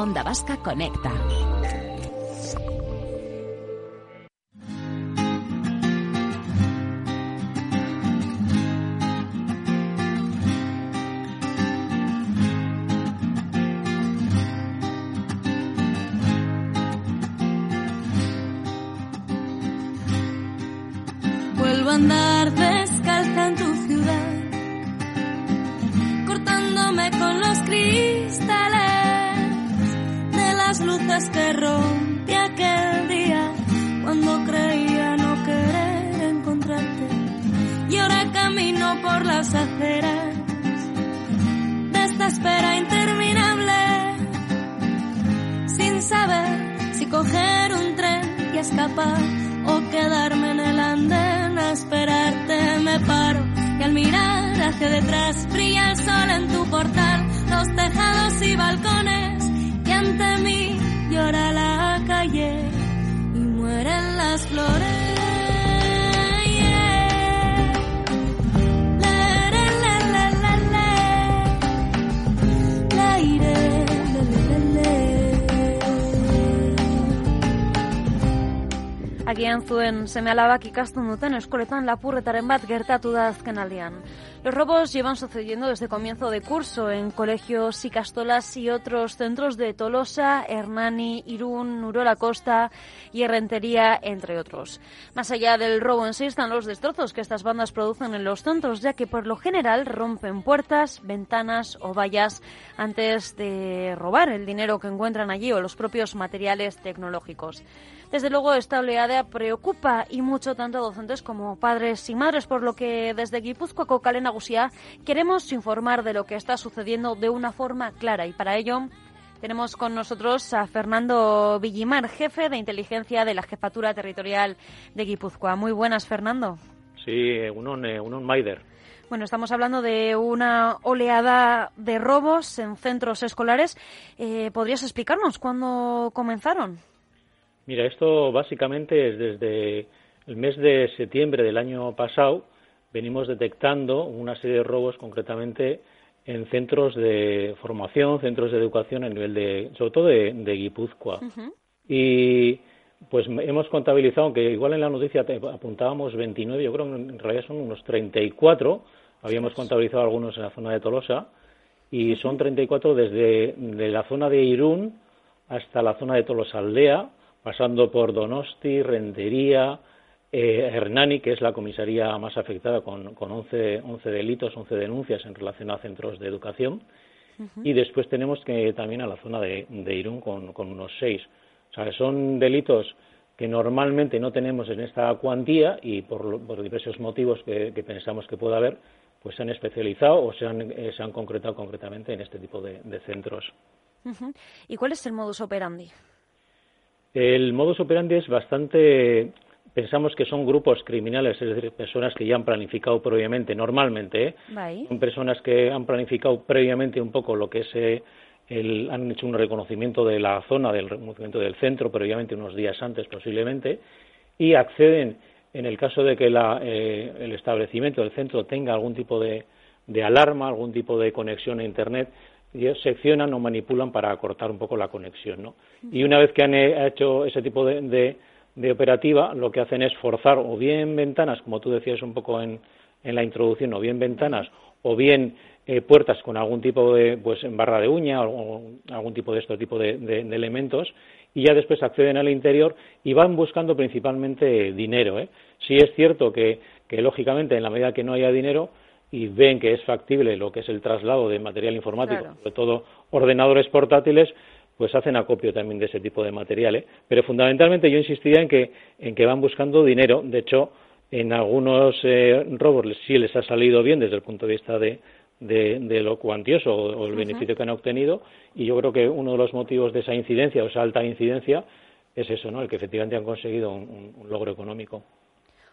Onda Vasca Conecta. Vuelvo a andar descalza en tu ciudad, cortándome con los cristales que rompí aquel día cuando creía no querer encontrarte. Y ahora camino por las aceras de esta espera interminable, sin saber si coger un tren y escapar o quedarme en el andén a esperarte. Me paro y al mirar hacia detrás brilla el sol en tu portal, los tejados y balcones llora la calle y mueren las flores. Agian zuen duten eskoletan lapurretaren bat gertatu da. Los robos llevan sucediendo desde comienzo de curso en colegios y castolas y otros centros de Tolosa, Hernani, Irún, Urola Costa y Herrentería, entre otros. Más allá del robo en sí están los destrozos que estas bandas producen en los centros, ya que por lo general rompen puertas, ventanas o vallas antes de robar el dinero que encuentran allí o los propios materiales tecnológicos. Desde luego, esta oleada preocupa y mucho tanto a docentes como padres y madres, por lo que desde Guipúzcoa, Kale Nagusia, queremos informar de lo que está sucediendo de una forma clara y para ello tenemos con nosotros a Fernando Villimar, jefe de inteligencia de la Jefatura Territorial de Guipúzcoa. Muy buenas, Fernando. Sí, unon, unon Maider. Bueno, estamos hablando de una oleada de robos en centros escolares. Eh, ¿Podrías explicarnos cuándo comenzaron? Mira, esto básicamente es desde el mes de septiembre del año pasado, venimos detectando una serie de robos concretamente en centros de formación, centros de educación a nivel de, sobre todo de, de Guipúzcoa. Uh -huh. Y pues hemos contabilizado, aunque igual en la noticia apuntábamos 29, yo creo que en realidad son unos 34, habíamos contabilizado algunos en la zona de Tolosa, y son 34 desde de la zona de Irún hasta la zona de Tolosa Aldea, pasando por Donosti, Rentería, eh, Hernani, que es la comisaría más afectada con, con 11, 11 delitos, 11 denuncias en relación a centros de educación. Uh -huh. Y después tenemos que también a la zona de, de Irún con, con, unos seis. O sea, son delitos que normalmente no tenemos en esta cuantía y por, por diversos motivos que, que, pensamos que pueda haber, pues se han especializado o se han, eh, se han concretado concretamente en este tipo de, de centros. Uh -huh. ¿Y cuál es el modus operandi? El modus operandi es bastante pensamos que son grupos criminales, es decir, personas que ya han planificado previamente, normalmente, ¿eh? son personas que han planificado previamente un poco lo que es, eh, el, han hecho un reconocimiento de la zona, del reconocimiento del centro, previamente unos días antes posiblemente, y acceden, en el caso de que la, eh, el establecimiento del centro tenga algún tipo de, de alarma, algún tipo de conexión a Internet, ellos seccionan o manipulan para cortar un poco la conexión, ¿no? Y una vez que han hecho ese tipo de, de de operativa lo que hacen es forzar o bien ventanas, como tú decías un poco en, en la introducción, o bien ventanas, o bien eh, puertas con algún tipo de, pues, en barra de uña o, algún tipo de este tipo de, de, de, elementos, y ya después acceden al interior y van buscando principalmente dinero. ¿eh? Sí es cierto que, que, lógicamente, en la medida que no haya dinero, y ven que es factible lo que es el traslado de material informático, Claro. sobre todo ordenadores portátiles, pues hacen acopio también de ese tipo de material. ¿eh? Pero fundamentalmente yo insistiría en que, en que van buscando dinero. De hecho, en algunos eh, robos les- sí les ha salido bien desde el punto de vista de, de, lo cuantioso o, el beneficio que han obtenido y yo creo que uno de los motivos de esa incidencia o esa alta incidencia es eso, ¿no? El que efectivamente han conseguido un, logro económico.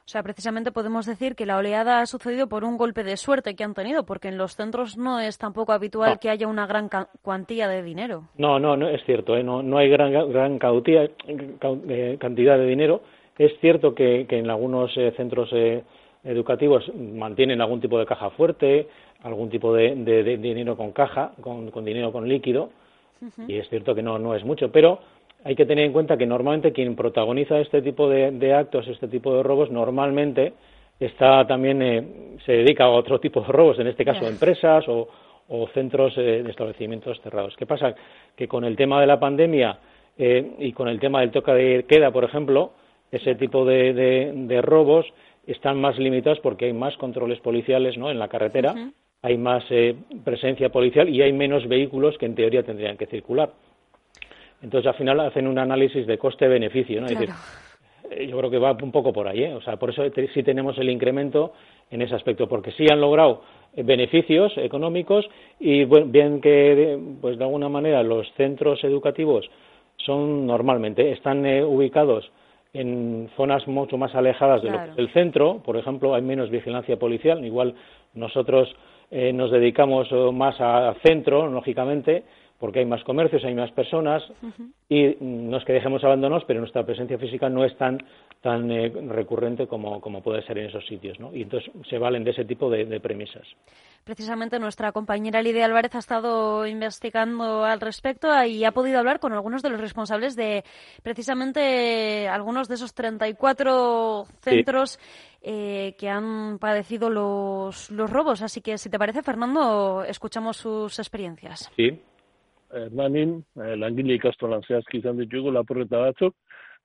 O sea, precisamente podemos decir que la oleada ha sucedido por un golpe de suerte que han tenido, porque en los centros no es tampoco habitual que haya una gran cuantía de dinero. No, no, no es cierto, ¿eh? no, no hay gran, gran eh, cantidad de dinero. Es cierto que, en algunos eh, centros educativos mantienen algún tipo de caja fuerte, algún tipo de, dinero con caja, con, dinero con líquido, y es cierto que no, no es mucho, pero hay que tener en cuenta que normalmente quien protagoniza este tipo de, actos, este tipo de robos, normalmente está también eh, se dedica a otro tipo de robos, en este caso empresas o, centros eh, de establecimientos cerrados. ¿Qué pasa? Que con el tema de la pandemia eh, y con el tema del toque de queda, por ejemplo, ese tipo de, robos están más limitados porque hay más controles policiales ¿no? en la carretera, hay más presencia policial y hay menos vehículos que en teoría tendrían que circular. Entonces, al final hacen un análisis de coste-beneficio, ¿no? decir, eh, yo creo que va un poco por ahí, ¿eh? O sea, por eso sí tenemos el incremento en ese aspecto, porque sí han logrado eh, beneficios económicos y bien que, pues de alguna manera, los centros educativos son normalmente, están ubicados en zonas mucho más alejadas del centro, por ejemplo, hay menos vigilancia policial, igual nosotros nos dedicamos más a centro, lógicamente, porque hay más comercios, hay más personas y no es que dejemos abandonos, pero nuestra presencia física no es tan, tan eh, recurrente como, como, puede ser en esos sitios. ¿no? Y entonces se valen de ese tipo de, premisas. Precisamente nuestra compañera Lidia Álvarez ha estado investigando al respecto y ha podido hablar con algunos de los responsables de precisamente algunos de esos 34 centros eh, que han padecido los, los robos. Así que, si te parece, Fernando, escuchamos sus experiencias. Sí, Hernanin, eh, langile ikastolan zehazki izan ditugu lapurreta batzuk,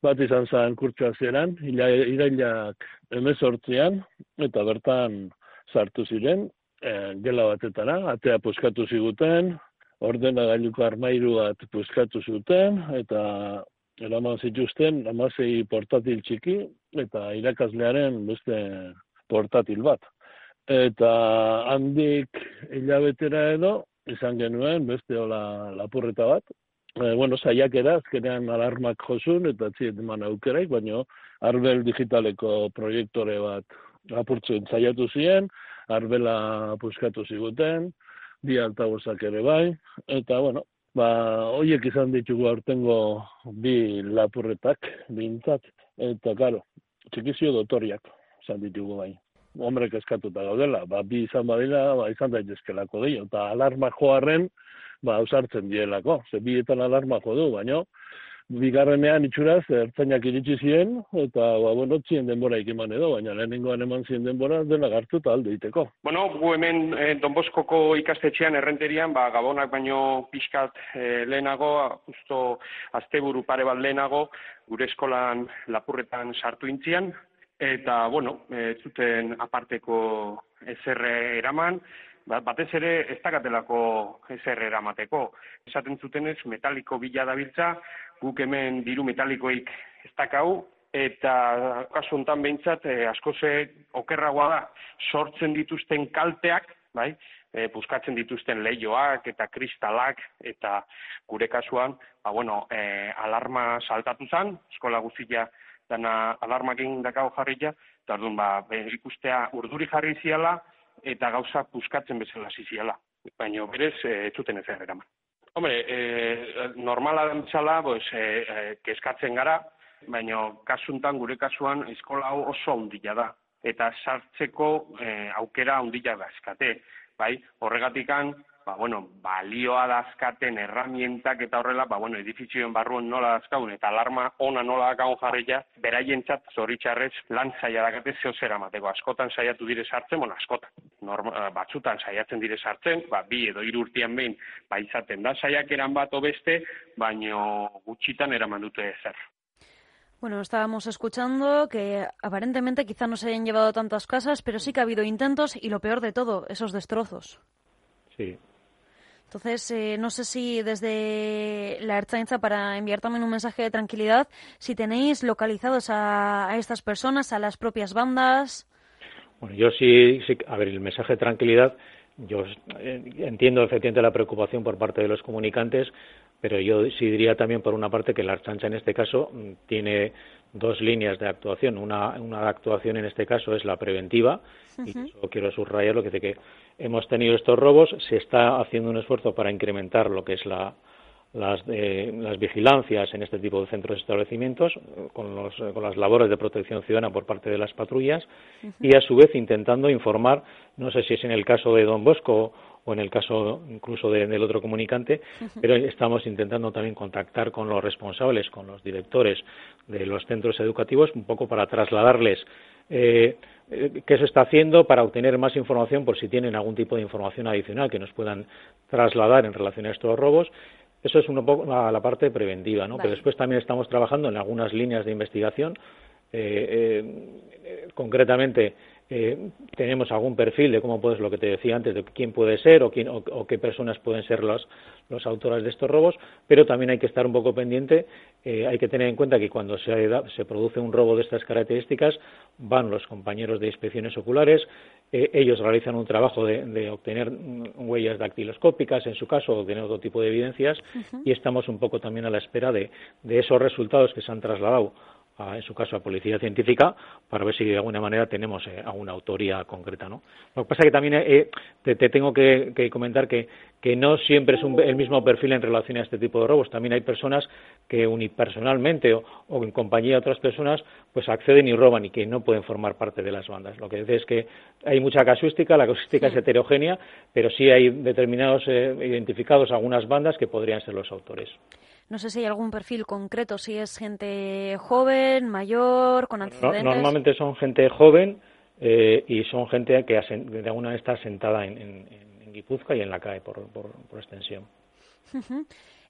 bat izan zen kurtsa zeran, irailak emezortzean, eta bertan sartu ziren, eh, gela batetara, atea puskatu ziguten, ordena gailuko armairu bat puskatu zuten, eta eraman zituzten, amazei portatil txiki, eta irakaslearen beste portatil bat. Eta handik hilabetera edo, izan genuen, beste hola lapurreta bat. E, bueno, saiakera, azkenean alarmak josun, eta txiet eman aukeraik, baina arbel digitaleko proiektore bat apurtzen zaiatu ziren, arbela puskatu ziguten, bi altabozak ere bai, eta bueno, ba, hoiek izan ditugu aurtengo bi lapurretak, bintzat, eta karo, txikizio dotoriak, izan ditugu bai hombrek eskatuta gaudela, ba, bi izan badila, ba, izan daitezkelako dio, eta alarma joarren, ba, ausartzen dielako, ze bietan alarma jo du, baino, bigarrenean itxuraz, ertzainak iritsi ziren, eta, ba, bueno, txien denbora ikiman edo, baina lehenengoan eman ziren denbora, dena gartu eta alde iteko. Bueno, gu hemen eh, Donboskoko ikastetxean errenterian, ba, gabonak baino pixkat eh, lehenago, justo asteburu pare bat lehenago, gure eskolan lapurretan sartu intzian, eta, bueno, ez zuten aparteko ezerre eraman, ba, batez ere ez dakatelako ezerre eramateko. Esaten zutenez, metaliko bila dabiltza, guk hemen diru metalikoik ez dakau, eta kasu hontan behintzat, eh, asko ze okerragoa da, sortzen dituzten kalteak, bai, e, buskatzen dituzten leioak eta kristalak eta gure kasuan, ba, bueno, e, alarma saltatu zen, eskola guztia dana alarmak egin dakau jarria, eta orduan ba, ikustea urduri jarri ziala, eta gauza puskatzen bezala ziziala. Baina berez, e, ez zuten ez eraman. Hombre, e, normala den txala, pues, e, e, keskatzen gara, baina kasuntan, gure kasuan, eskola oso ondila da. Eta sartzeko e, aukera ondila da eskate. Bai, horregatikan, ba, bueno, balioa dazkaten erramientak eta horrela, ba, bueno, edifizioen barruen nola dazkaun eta alarma ona nola dakaun jarria, beraientzat zoritxarrez lan zaila dakate zeo zera mateko. Askotan saiatu dire sartzen, bueno, askotan. Norma, eh, batzutan saiatzen dire sartzen, ba, bi edo irurtian behin, ba, izaten da saiak eran bat obeste, baino gutxitan eraman dute zer. Bueno, estábamos escuchando que aparentemente quizá no se hayan llevado tantas casas, pero sí que ha habido intentos y lo peor de todo, esos destrozos. Sí, entonces, eh, no sé si desde la Ertzaintza, para enviar también un mensaje de tranquilidad, si tenéis localizados a, estas personas, a las propias bandas. Bueno, yo sí, sí, a ver, el mensaje de tranquilidad yo eh, entiendo efectivamente la preocupación por parte de los comunicantes, pero yo sí diría también, por una parte, que la Archancha en este caso mm, tiene dos líneas de actuación. Una, una actuación en este caso es la preventiva, y eso quiero subrayar lo que dice que hemos tenido estos robos, se está haciendo un esfuerzo para incrementar lo que es la, las, eh, las vigilancias en este tipo de centros y establecimientos con, los, con, las labores de protección ciudadana por parte de las patrullas y a su vez intentando informar, no sé si es en el caso de Don Bosco o en el caso incluso de, del otro comunicante, pero estamos intentando también contactar con los responsables, con los directores de los centros educativos, un poco para trasladarles eh, eh, qué se está haciendo para obtener más información por si tienen algún tipo de información adicional que nos puedan trasladar en relación a estos robos. Eso es un poco la, parte preventiva, ¿no? Pero después también estamos trabajando en algunas líneas de investigación. Eh, eh, concretamente, eh, tenemos algún perfil de cómo puedes, lo que te decía antes, de quién puede ser o, quién, o, qué personas pueden ser los, los autores de estos robos, pero también hay que estar un poco pendiente, eh, hay que tener en cuenta que cuando se, se, produce un robo de estas características, van los compañeros de inspecciones oculares, eh, ellos realizan un trabajo de, obtener huellas dactiloscópicas, en su caso, obtener otro tipo de evidencias, y estamos un poco también a la espera de, de esos resultados que se han trasladado en su caso a policía científica para ver si de alguna manera tenemos eh, alguna autoría concreta no lo que pasa es que también eh, te, tengo que, comentar que, que no siempre es el mismo perfil en relación a este tipo de robos. También hay personas que unipersonalmente o, en compañía de otras personas pues acceden y roban y que no pueden formar parte de las bandas. Lo que dice es que hay mucha casuística la casuística es heterogénea pero sí hay determinados eh, identificados algunas bandas que podrían ser los autores no sé si hay algún perfil concreto, si es gente joven, mayor, con antecedentes. normalmente son gente joven eh, y son gente que de alguna manera está sentada en, en, en Guipúzcoa y en la CAE por, por, por extensión.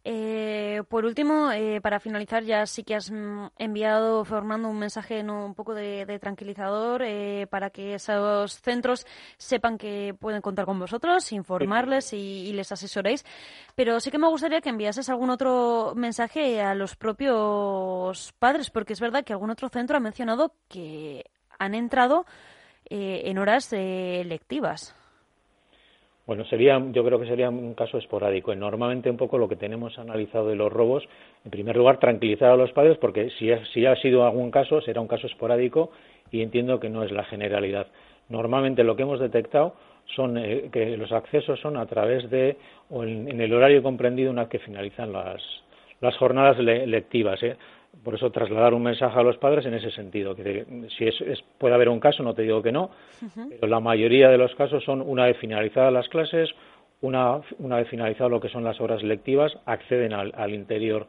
Eh, por último, eh, para finalizar, ya sí que has mm, enviado, formando un mensaje un poco de, tranquilizador eh, para que esos centros sepan que pueden contar con vosotros, informarles y, les asesoréis. Pero sí que me gustaría que enviases algún otro mensaje a los propios padres, porque es verdad que algún otro centro ha mencionado que han entrado en horas lectivas. Bueno, sería, yo creo que sería un caso esporádico. Normalmente un poco lo que tenemos analizado de los robos, en primer lugar, tranquilizar a los padres, porque si, si ha sido algún caso, será un caso esporádico y entiendo que no es la generalidad. Normalmente lo que hemos detectado son eh, que los accesos son a través de, o en, el horario comprendido una vez que finalizan las, las jornadas lectivas. ¿eh? Por eso trasladar un mensaje a los padres en ese sentido, que si es, puede haber un caso, no te digo que no, pero la mayoría de los casos son una vez finalizadas las clases, una, una vez finalizado lo que son las horas lectivas, acceden al, al interior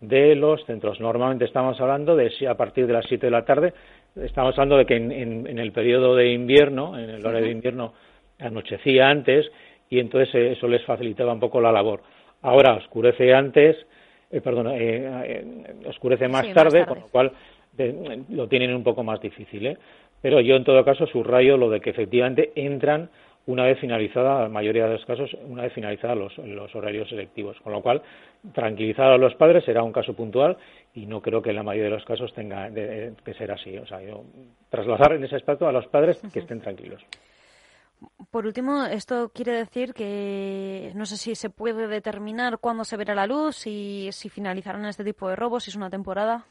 de los centros. Normalmente estamos hablando de si a partir de las 7 de la tarde, estamos hablando de que en, en, el periodo de invierno, en el horario de invierno, anochecía antes y entonces eso les facilitaba un poco la labor. Ahora oscurece antes eh, perdón, eh, eh, oscurece más, tarde, con lo cual lo tienen un poco más difícil. ¿eh? Pero yo, en todo caso, subrayo lo de que efectivamente entran una vez finalizada, la mayoría de los casos, una vez finalizados los, los, horarios selectivos. Con lo cual, tranquilizar a los padres será un caso puntual y no creo que en la mayoría de los casos tenga que ser así. O sea, yo trasladar en ese aspecto a los padres que estén tranquilos. Por último, esto quiere decir que no sé si se puede determinar cuándo se verá la luz, y si finalizarán este tipo de robos, si es una temporada.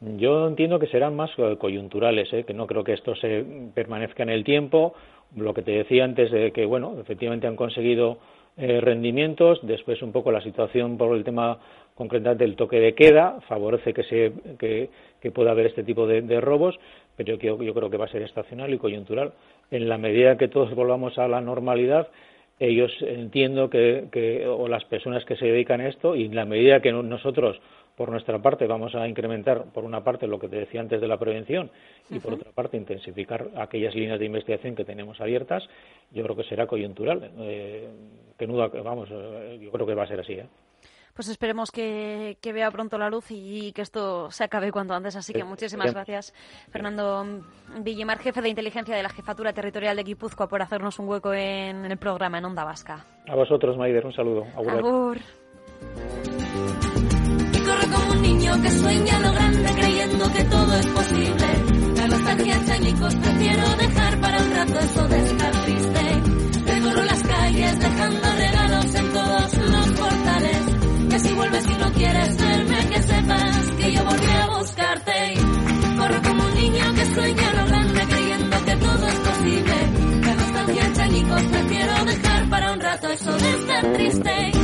Yo entiendo que serán más coyunturales, ¿eh? que no creo que esto se permanezca en el tiempo. Lo que te decía antes de que, bueno, efectivamente han conseguido eh, rendimientos, después un poco la situación por el tema concretamente del toque de queda favorece que, se, que, pueda haber este tipo de, robos, pero yo, yo creo que va a ser estacional y coyuntural en la medida que todos volvamos a la normalidad, ellos entiendo que, o las personas que se dedican a esto, y en la medida que nosotros, por nuestra parte, vamos a incrementar, por una parte, lo que te decía antes de la prevención, y por otra parte, intensificar aquellas líneas de investigación que tenemos abiertas, yo creo que será coyuntural. Eh, que vamos, eh, yo creo que va a ser así. ¿eh? Pues esperemos que, vea pronto la luz y que esto se acabe cuanto antes. Así que muchísimas gracias, Fernando Villemar, jefe de inteligencia de la Jefatura Territorial de Guipúzcoa, por hacernos un hueco en, el programa en Onda Vasca. A vosotros, Maider, un saludo. Agur. corre como un niño que sueña lo grande creyendo que todo es posible. La nostalgia prefiero dejar para un rato eso de estar triste postales, dejando posible.